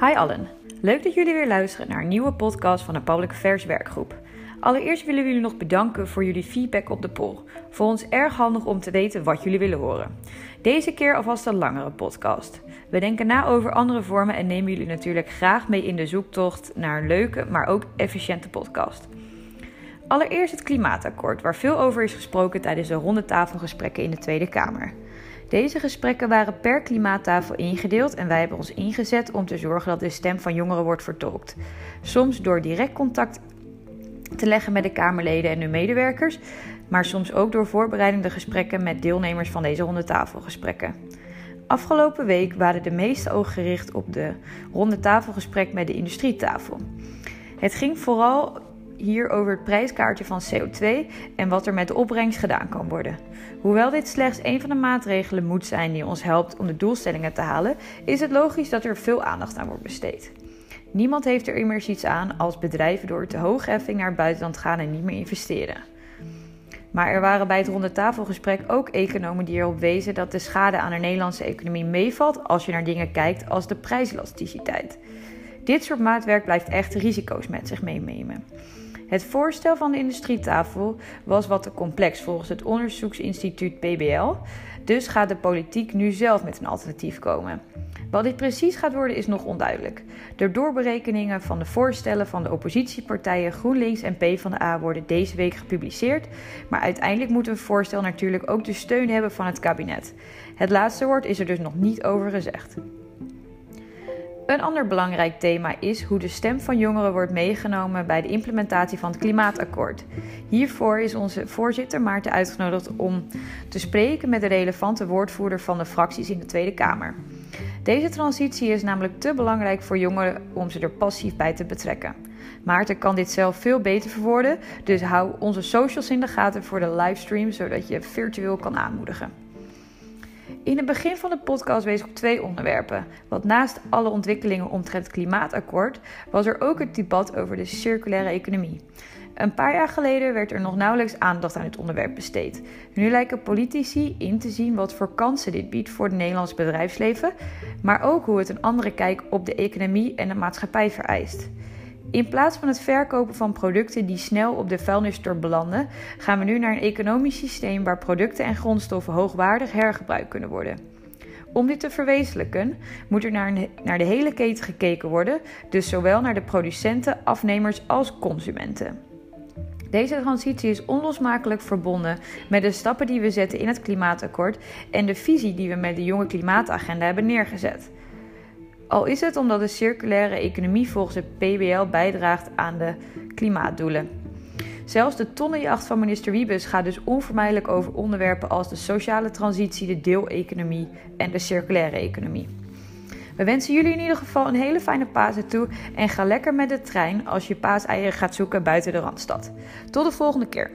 Hi allen, leuk dat jullie weer luisteren naar een nieuwe podcast van de Public Affairs Werkgroep. Allereerst willen we jullie nog bedanken voor jullie feedback op de poll. Voor ons erg handig om te weten wat jullie willen horen. Deze keer alvast een langere podcast. We denken na over andere vormen en nemen jullie natuurlijk graag mee in de zoektocht naar een leuke, maar ook efficiënte podcast. Allereerst het klimaatakkoord, waar veel over is gesproken tijdens de rondetafelgesprekken in de Tweede Kamer. Deze gesprekken waren per klimaattafel ingedeeld en wij hebben ons ingezet om te zorgen dat de stem van jongeren wordt vertolkt. Soms door direct contact te leggen met de Kamerleden en hun medewerkers, maar soms ook door voorbereidende gesprekken met deelnemers van deze rondetafelgesprekken. Afgelopen week waren de meeste ogen gericht op de rondetafelgesprek met de industrietafel. Het ging vooral hier over het prijskaartje van CO2 en wat er met de opbrengst gedaan kan worden. Hoewel dit slechts een van de maatregelen moet zijn die ons helpt om de doelstellingen te halen, is het logisch dat er veel aandacht aan wordt besteed. Niemand heeft er immers iets aan als bedrijven door te hoge heffing naar het buitenland gaan en niet meer investeren. Maar er waren bij het ronde tafelgesprek ook economen die erop wezen dat de schade aan de Nederlandse economie meevalt als je naar dingen kijkt als de prijselasticiteit. Dit soort maatwerk blijft echt risico's met zich meenemen. Het voorstel van de industrietafel was wat te complex volgens het onderzoeksinstituut PBL, dus gaat de politiek nu zelf met een alternatief komen. Wat dit precies gaat worden is nog onduidelijk. De doorberekeningen van de voorstellen van de oppositiepartijen GroenLinks en PvdA worden deze week gepubliceerd, maar uiteindelijk moet een voorstel natuurlijk ook de steun hebben van het kabinet. Het laatste woord is er dus nog niet over gezegd. Een ander belangrijk thema is hoe de stem van jongeren wordt meegenomen bij de implementatie van het klimaatakkoord. Hiervoor is onze voorzitter Maarten uitgenodigd om te spreken met de relevante woordvoerder van de fracties in de Tweede Kamer. Deze transitie is namelijk te belangrijk voor jongeren om ze er passief bij te betrekken. Maarten kan dit zelf veel beter verwoorden, dus hou onze socials in de gaten voor de livestream zodat je virtueel kan aanmoedigen. In het begin van de podcast wees ik op twee onderwerpen. Want naast alle ontwikkelingen omtrent het klimaatakkoord was er ook het debat over de circulaire economie. Een paar jaar geleden werd er nog nauwelijks aandacht aan dit onderwerp besteed. Nu lijken politici in te zien wat voor kansen dit biedt voor het Nederlands bedrijfsleven, maar ook hoe het een andere kijk op de economie en de maatschappij vereist. In plaats van het verkopen van producten die snel op de vuilnisstort belanden, gaan we nu naar een economisch systeem waar producten en grondstoffen hoogwaardig hergebruikt kunnen worden. Om dit te verwezenlijken moet er naar, naar de hele keten gekeken worden, dus zowel naar de producenten, afnemers als consumenten. Deze transitie is onlosmakelijk verbonden met de stappen die we zetten in het klimaatakkoord en de visie die we met de jonge klimaatagenda hebben neergezet. Al is het omdat de circulaire economie volgens het PBL bijdraagt aan de klimaatdoelen. Zelfs de tonnenjacht van minister Wiebes gaat dus onvermijdelijk over onderwerpen als de sociale transitie, de deeleconomie en de circulaire economie. We wensen jullie in ieder geval een hele fijne Pasen toe en ga lekker met de trein als je paaseieren gaat zoeken buiten de Randstad. Tot de volgende keer.